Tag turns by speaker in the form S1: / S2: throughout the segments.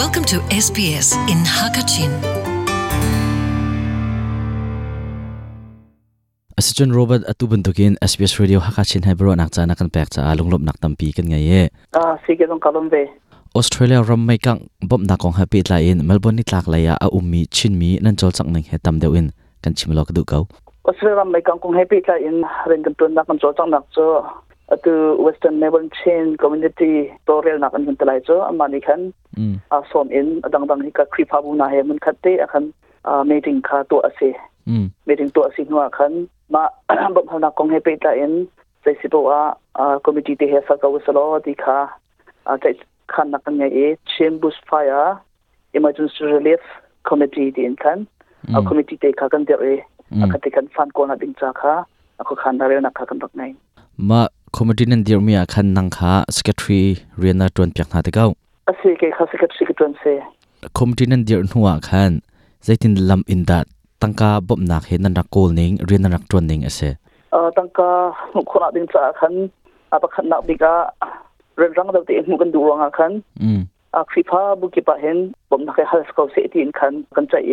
S1: Welcome to SBS in Hakachin. Assistant
S2: Robert
S1: atubun
S2: tukin SBS Radio Hakachin hai bro nak chana kan pek cha alung lop
S3: nak
S2: tampi kan ngai ye. Ah si ke dong kalom be. Australia ram mai kang bom na kong happy la in Melbourne ni tlak la ya a ummi chin mi nan chol chak ning he tam deu in kan chim lok du kau.
S3: Australia ram mai kang kong happy la in ren kan tun na kan chol chak nak cho tu western melbourne chain community torial nak an huntalai cho amani khan a som in adang dang hi ka khripa bu na he mun khatte akhan a meeting kha to ase meeting to ase nuwa khan ma bam hana kong he pe ta in sai sipo a committee te he sa ka wasalo ti kha a tai khan nak nge e chambers fire emergency relief committee ti in khan a committee te kha kan der e akate kan fan ko na ding cha kha akho khan na re na kha kan bak nai
S2: ma คอมมดีนั่นเดียวมีอาการนังขาสเกตทรีเรียนนาตวนเปียกนา
S3: ติกาสิเกขาสเกตทรีกตวนเซ
S2: คอมมดีนั่นเดียร์หัวคันใจตินลำอินดาตั้งกาบบนักเห็นนัก
S3: กอล์นิงเรียนนักจวนนิงเอเซตั้งกาคนอดินสาคันอาปะันนักดีกาเรียนรังเดาตีมุกันดูรังอันอืมอาครพาบุกิปะเห็นผมนักเฮลส์เขาเสียทีนคันกันใจเอ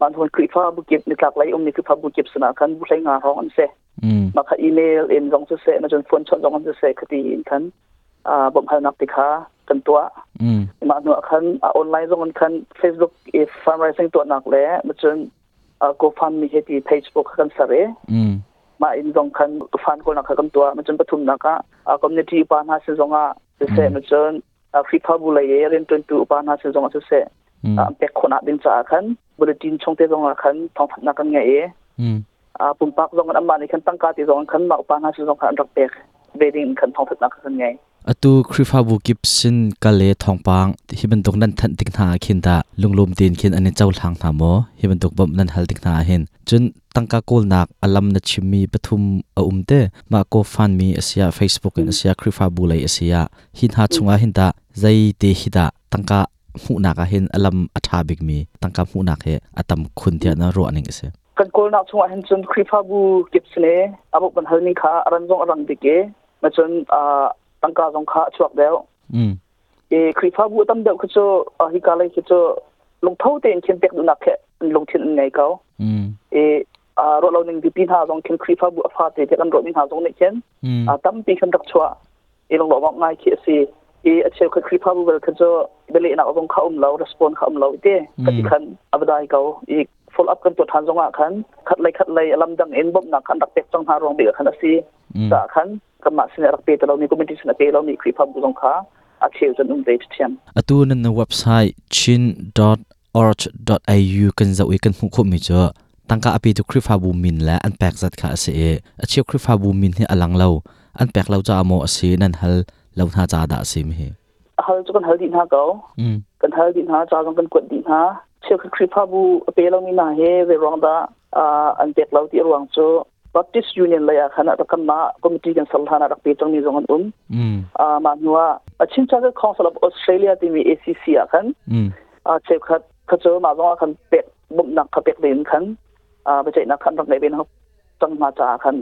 S3: มันคนคือฟ้าบุกิบนี่รลักไรอมนี่คือฟ้าบุกิบสนาคันบุใช้งานร้อนเสมาค่ะอีเมลเอ็นรองจะเสมาจนฟอนชนรองจะเสคดีนคันอ่าผมให้นักติค้ากันตัวมาหนูคันออนไลน์รองคันเฟซบุ๊กเอฟาร์มไรซิ่งตัวหนักแล้วมาจนอ่ากูฟันมีเหตุเพจบุ๊กกันเสเจมาอินรองคันฟันคนนักกันตัวมาจนปฐุมนักอ่ะคอมมินิตี้ปานหาสิงสองอ่ะเสมาจนฟิปาบุลเยเรนตัวตูปานาเซจงอาเซเปกคนาดินจากันบริจินชงเตจงอาคันทองถนักังไงเออาปุ่มปักจงอันมาในขันตั้งการติจงอันขันมาปานาเซจงขันรักเปกเบดินขันทองถึกนักงาน
S2: ไง atu khrifa bu kip sin kale thongpang hiban dok nan than tik na khin da lunglum tin khin ane chaw thang tha mo hiban dok bam nan hal tik na hin chun tangka kol nak alam na chimmi pathum a umte ma ko fan mi asia facebook in asia khrifa bu lai asia hin ha chunga hin da zai te hi da tangka mu na ka hin alam atha big mi tangka mu na he atam khun tia na ro aning ase kan kol nak chunga hin chun khrifa bu kip sne
S3: abok ban hal ni kha aran jong arang dike ma chun a ตั้งกาสงขาชวกแล้วเอคริฟ้าบูตั้มเดียวคือจะอธิการเลยคือจะลงเท่าเต็นเข็มเป็กดูนักแค่ลงเช่นไงเขาเออารถเราหนึ่งปีหาสองเข็มคริฟ้าบูฟาเตเจกันรถหนหาสองในเช่นตั้มปีเข็มดักชัวเอลงหลอกง่ายเคสีเอเชลคือคริฟ้าบูเวลคือจะเบลีนักองเขาอุ้มเรารีสปอนเขาอุ้มเราเตะกติคันอับดายเขาอีก f o ล l o w u กันตัวทันสงะขันขัดเลยขัดเลยลำดังเอ็นบบนักขันตักเต็กจังหารองเดือดขันสีจากขันกรรมสินะรักเปตเรามีก็ไมินทิสนระเปตเรามีคริพามุสงขาอักเสบจนอุ้มเดชเทียม
S2: อตูนันเว็บไซต์ chin dot org dot au กันจะอุ้ยกันผู้ขุมิจ้ะตั้งกาอปีทุคริพาบูมินและอันแปลกสัดขาเสียอาเชียวคริพาบูมินที่อลังเล่าอันแปลกเราจะเอาโมอสีนั่นฮัลเราท่าจ่าด่าซิมเฮฮัลจะกันฮัลดินฮะเก่า
S3: กันฮัลดินฮะจ่ากันกันกดดินฮะเชื่อคือคริปาบูเปลงมีนาเฮเวรองดาอ่าอันเด็ดเราที่รวงโจ Baptist Union la ya khana ta kanna committee kan salhana rak pe tong ni zongan um a ma nuwa a chin cha ka council of australia ti mi acc a kan a che khat khacho ma zonga kan pe bum nak kha pe din kan a ba che nak kan rak nei ben ho tang ma cha kan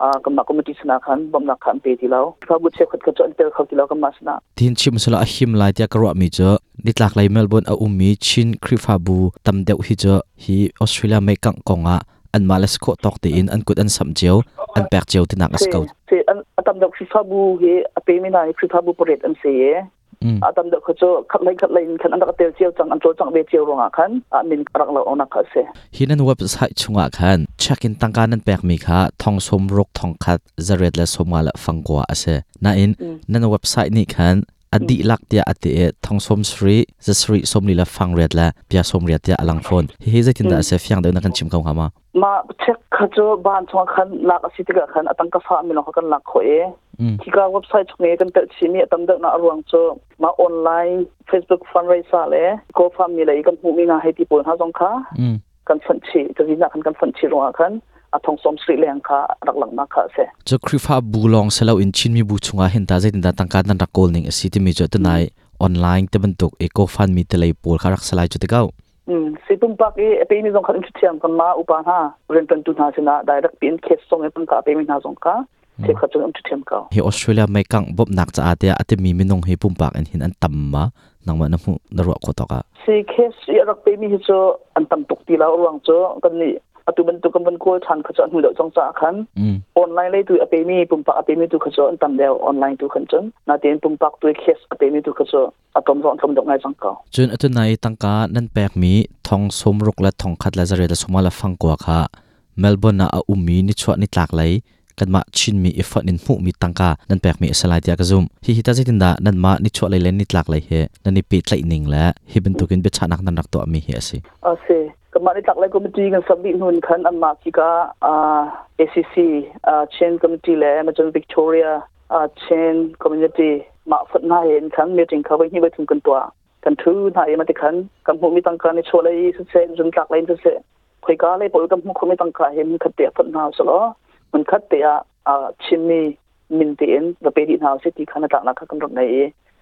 S3: kam na committee sna khan bom na khan pe ti lo fa gut se khat ka chon tel khak ti lo kam ma sna
S2: tin chim sala him lai tia karwa mi cho nitlak lai melbourne a ummi chin khrifa bu tam deu hi cho hi australia me kang konga an malas ko tok
S3: te
S2: in an kut an sam jeo an pek jeo tinak askaut se an tam deu khrifa bu he a pe mi na khrifa bu poret an se ye อาตั้นเด็กคจะขัดไล่ขัดไล่ขันอันดักเตียวเจียวจังอันโจจังเวเจียวลงอ่ะขันอันนินรักเราเอานักเสียฮินันเว็บไซต์ชงอ่ะขันเช็คอินตั้งการนั้นแปลกมีค่ะทองสมรุกทองคัดจะเรียดและสมวาละฟังกว่าเสียนั่นนั่นเว็บไซต์นี่ขันอดีลักเตียอติเอทองสมสรีจะสรีสมลีละฟังเรียดละพปียสมเรียดเตียอลังฟอนเฮ้ยจะทินดาเซฟยังเดินนักชิมเขาขามามาเช็คขจูบ้า
S3: นช่วงขันลักสิทธิ์กับขันตังกษามีน้องกันลักเขาเอที่ก็เว็บไซต์ช่วงนี้กันเตชิมีตั้งเด็กน่ารวงโจมาออนไลน์เฟซบุ๊กฟันไรซ่าเลยก็ฟังมีเลยกันผู้มีงานให้ที่ปุ่นฮะจงค่ะกันฝันชีจะวินักันกันฝันชีร
S2: ัวขัน a t งสม g som sri l ่ะ k a raklang ma kha se cho krifa bulong selo in chin mi bu c h u n น a hen ta jain da tangka nan rakol ning asiti mi jo tanai online te bentuk eco fan m เ te lei pol ก h a r a k salai c อ u te kau
S3: สิปุ่มปักอีเปมีสงขันชุดเทียมกันมาอุปาหาเรียนเป็นตุนาชนะได้รักเปลียนเคสสรงให้ปุ่กาเปมีนาสงกาเทคขัดจนอุชุดเทียงเขา
S2: เฮออสเตรเลียไม่กังบบนักจะอาเตียอาจจะมีมินงเฮปุ่มปักอันหินอันต่ำมานังมันน้ำหูนรกขอตอกะสิเคส
S3: รักเปมีฮิจอันต่ำตกตีแล้วระวังเจอกันนี่อัตุบันตุกมันกลัทันขจรหุนเดือดจงจ้าคันออนไลน์เลยตัวอะเปมีปุ่มปักอะเปมีตัวขจรตั้งเดียวออนไลน์ตัวขจรนาเดียนปุ่มปักตัวเคสอะเปมีตัวขจรอัตุมร้อนกำดองไงสังเกต
S2: จนอัตุนัยตั้งกานั่นแปลกมีทองสมรุกและทองขัดและจเรตสมาละฟังกว่าค่ะเมลเบิร์นน่ะอุ้มมีนิชวดนิตากเลยกันมาชินมีอฟนินผู้มีตังกานั่นแปลกมีสลายเดี่กระซุ่มฮิฮิตาสิตินดานั่นมานิชวดเลยเล่นนิตากเลยเฮนั่นนี่ปิดไลนงและฮิบันตุกินเบชานักนันรักตัวมีเฮสิอ๋อใช
S3: ทำไมตักเล็กคอมมิตี้กันสมบิหุ่นขันอันมาที่กาอ่า ACC อ่าเชนคอมมิตี้แล้วมาจนวิกตอเรียอ่าเชนคอมมิตี้มาฝึกนายเห็นขันมีจริงเขาไปที่ไปถึงกันตัวกันทื่อนายมาติขันกำพูมีตังการในโชว์เลยสุดเซนจนตักเล็สุดเซนคุยก้าเลยปุ๋ยกำพูคนไม่ตังการเห็นขัดเตะฝึกนาวสละมันขัดเตะอ่าชิมีมินเตียนแล้เป็ดีนาวเสียทีขันตักนักกันตรงไหน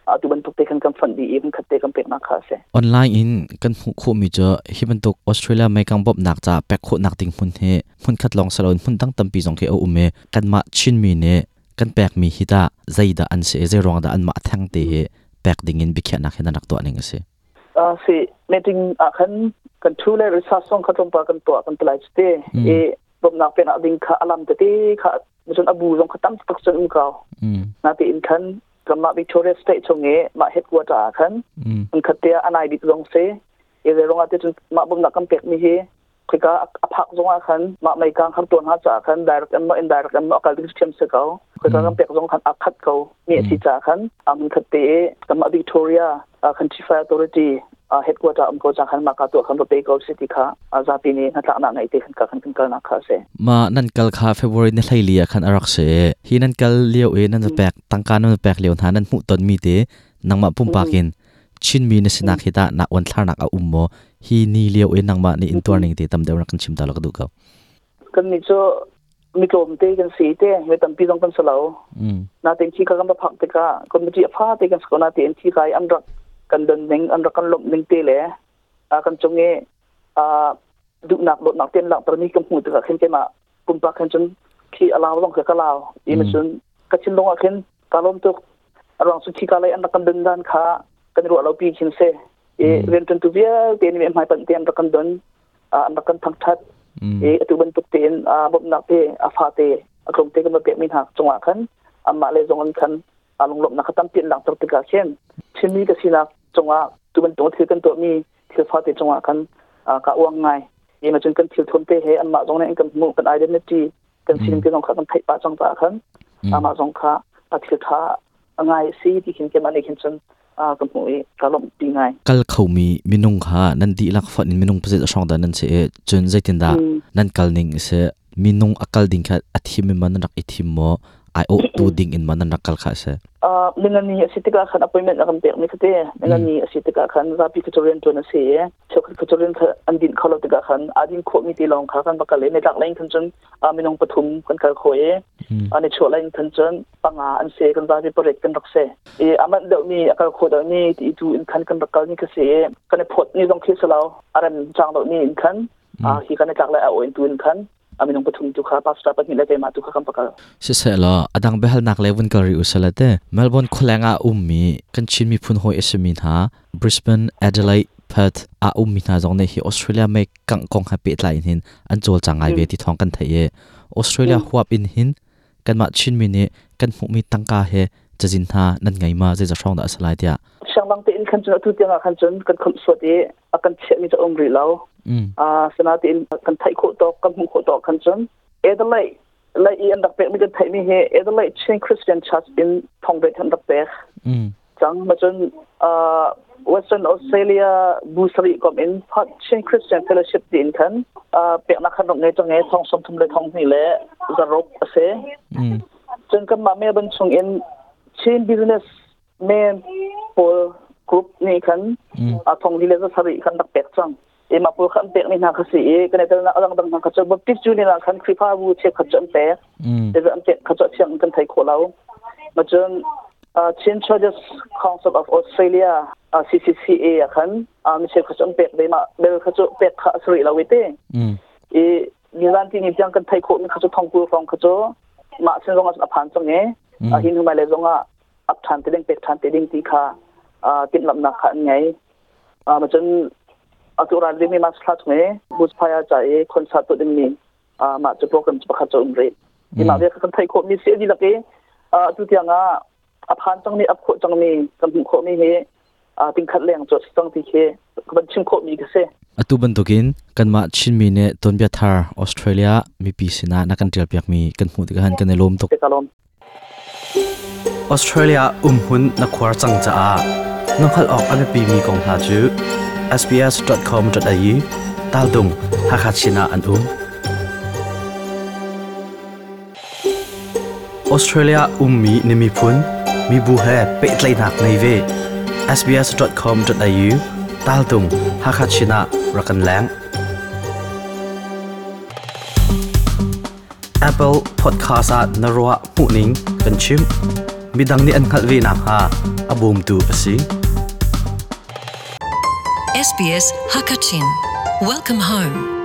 S2: อาตุบันตุกเตกันกันฟันดีเอ็มคัดเตกันเป็ดมากค่ะเสออนไลน์อินกันคู่มีเจอฮิบันตุกออสเตรเลียไม่กังบบหนักจากแปกคู่หนักติงพุนเฮพุนคัดลองสลอนพุนตั้งตั้มปีสองเคออุเมกันมาชินมีเนกันแปกมีฮิตาใจดาอันเสียใจร้องดาอันมาแทงเตะแปกดิ่งอินบิเคนั
S3: กเห็นนักตัวนึ่งเสออ่าสิเมื่อถึงอ่ะคันกันชูเลยสชาติส่งขจมปากันตัวกันตลายสิเอเอบ่มนักเป็นอดิงข่ะอารมณ์เตะค่ะมันจนอบูสองขจมตั้งักจนอุ้มเขาอืมนาทีอินคันก็มาวิกตอเรียสเตทรงนี้มาเหฮดกัวตาขันอันคัดเตียอันไหนดิลงเซเอเรองอาเตจนมาบุมนักกันเป็กมีเฮคือก็อภักจงอาขันมาไม่กางคำตัวหาจาคันไดเรกอันมาอินไดเรกอันมาอากาลิสเชมเซกาคือก็กำเป็กรงขันอัคัดเขามีสีจาคันอันคัดเตก็มาวิกตอเรียคันชิฟายออโตริตี้เฮดกวตาอัมโกจังขันมากาตัวขันรถไปกอลสิติค่ะอาซาปีนี้นักละนักไหนเนกันกันกันกันนักค่ะเสมาน
S2: ันกัลค่ะเฟบรุนี่ไลเลียคันอารักเสฮีนั่นกัลเลียวเอนั่นจะแปกตั้งการนั่นแปกเลียวทานั่นมุตนมีเตนังมาปุ่มปากินชินมีนสินักฮิตานักวันทารนักอาอุมโมฮีนี่เลียวเอนังมาในอินตัวนิงเตตํมเดียวนักชิมตาลกดูเขากันนี่จโจ
S3: มีกลมเตกันสีเตไม่ตั้มปีต้องกันสลาวนาเต็นที่กันมาพักเตกะคนมีจีฟ้าเตกันสกนาเต็มที่กายอันรักกันดันนิงอันรักันลบนิงเตเลอากันจงเงอ่าดุนักลดนักเตียนหลังตอนนี้กำหูตะขึ้นใจมาปุ่มปากขึ้นจนขี้อลาวลงเกิดกลาวอีมันจนกระชินลงอ่ะขึ้นกาลมตุกรองสุขีกาเลยอันรักันดันด้านขากันรัวเราปีชินเซเอเรียนจนตุเวียเตียนเวียนหายปันเตียนรักันดันอันรักันทั้งทัดเอตุบันตุเตียนอ่าบมนักเตอาฟาเตอากรมเตกันมาเปียกมินหักจงอ่ะขึนอามาเลยจงอันขึนอาลงลบนักตั้มเตียนหลังตรติกาเช่นชินนี้ก็ชินักจังหวะตัวมันตัวถือกันตัวมีเทียฟพอติจังหวะกันอ่ากะอ้วงไงยังมาจนกันเทียบทนเตะเฮอันมาตรงนั้นกันมูกันไอเดนจีกันซีนงที่น้องขากันไทยปะจังตาขันอามาสงขาอาทิตย์ท่าง่ายซี
S2: ที่เห็นแกมันเห็นจนอากันมูกะลมตีไงกัลเขามีมินุงฮานั่นดีลักฟันมินุงประเสริช่องดานั่นเสียจนใจตินดานั่นกัลนิงเสียมินุงอกัลดิ่งแค่อธิมิมันนักอธิมโมไอโอตูดิ้งอินมันนักกัลข้าเสีย
S3: อ่าเรื่องนี้สิทธิ์กับขันอพยพนักการเมืองนี่คือเรื่องนี้สิทธิ์กับขันรับผิดชอบเรียนตัวนั้นเสียชกผิดชอบเรียนงอันดินเขาเราติดกับขันอันดินโคมีตีลองขันปรกาศเลยในหลักลรงทันจนอ่ามีน้องปฐุมกันกับโคอยอันในช่วงลรงทันจนปังอาอันเสียกันรับผิดประเด็นกันรักเสียอออามันเดี๋ยวมีกับข่อยเดี๋ยวนี้ที่ดูอินขันกันประกาศนี่ก็เสียกันในพอดนี่ต้องคิดสล้วอะไรจังเดี๋ยวนี้อินขันอ่าที่กั
S2: นในหักแรงเอาอินตัวอินขัน
S3: amin ong pathum tu kha pastor pa hin lete ma tu kha kam pakal
S2: se se la adang behal nak lewun ka ri usalate melbourne khulenga ummi kan chin mi phun hoi esmin ha brisbane adelaide perth a ummi na jong ne hi australia me kang kong ha pe tlai hin an chol changai ve ti thong kan thaiye australia huap in hin kan ma chin mi ne kan mu mi tangka he chajin tha
S3: nan ngai ma je ja thong da asalai dia ช่างบางทีอินขันจุนทุกอย่างขันจุนกันคุ้สวัสดีอาการเช็คมีจะอมรีเล้วอ่าสนาทีอกันไทยโคตอกกันหูโตอกขันจุนเอเดลัยเลยอีอันดับเป็กมีกันไทยมีเฮเอเดลัยเชนคริสเตียนชาร์จอินทองเบทอันดับเป็กจังมาจนอ่าเวสเท์นออสเตรเลียบูสลีก็มีพัดเชนคริสเตียนเฟลชิพตินขันอ่าเป็กนักขนมรงไงจังไงทองสมทุนเลยทองนี่แหละจะรปเสจนกันมาเมื่อบรรทงอินเชนบิสเนสแมนปูกรุ๊ปนี่ขันอาทองที่เลือสรีขันตักเป็ดจังเอ็มาพูขันเป็ดนี่นาคสิเก็ในตอนนั้นรังดังนาคจับบติจูนี่นาขันคริพาวูเช็คขจันเป็ดเดี๋ยวอันเป็ดขจัดเชียงกันไทยโคราวมาจนอ่าเชนชอร์จส์คอนซัลท์ออฟออสเตรเลียอ่า CCCA อ่ะขันอามีเช็คขจันเป็ดเลยมาเบลขจัดเป็ดขสรีลาเวิเต้เอีมีร้านที่นี่จังกันไทยโครมีขจัดทองปูฟองขจัดมาเชนรองอัสอภานจังนี้อาฮินฮูมาเลจงอ่ะอัพทันเตดิงเป็กทันเตดิงตีค่ะอ่าติดลำนักขันไงอ่ามาจนอัตุรันริมีมาสลัดไงบุษพายาใจคนสาตตัววดิมีอ่ามาจะโปรแกรมจะประคับจะอุ้มเรศยี่มาเรียกคันไทยโคมีเสียดีละกี้อ่าตุเตียงอ่ะอทานจังนี้อัพโคจังนี้กำหุ่โคมีเฮอ่าติงขัดแรงจดิังที่เคกันชิมโคมีกเสอตุบันตุกินกันมาชินมีเนตนเบียทาร์ออสเตรเลียมีปีศานะนักการเดียบอยกมีกันหูติกันกันในลมตกออสเตรเลียอุ้มหุ่นนักควาจังจ้าน้องขลอกอันเป็นปีมีกองหัจู sbs.com.au ตาดงฮักฮัชินาอันอุ้มออสเตรเลียอุ้มมีนิมิพุนมีบูเฮเป็ดไลนักในเว sbs.com.au ตาดงฮักฮัชินารักันแรง Apple Podcast นรัวผู้นิงกันชิม midang ni an khalwi na ha abum tu asi SBS Hakachin Welcome home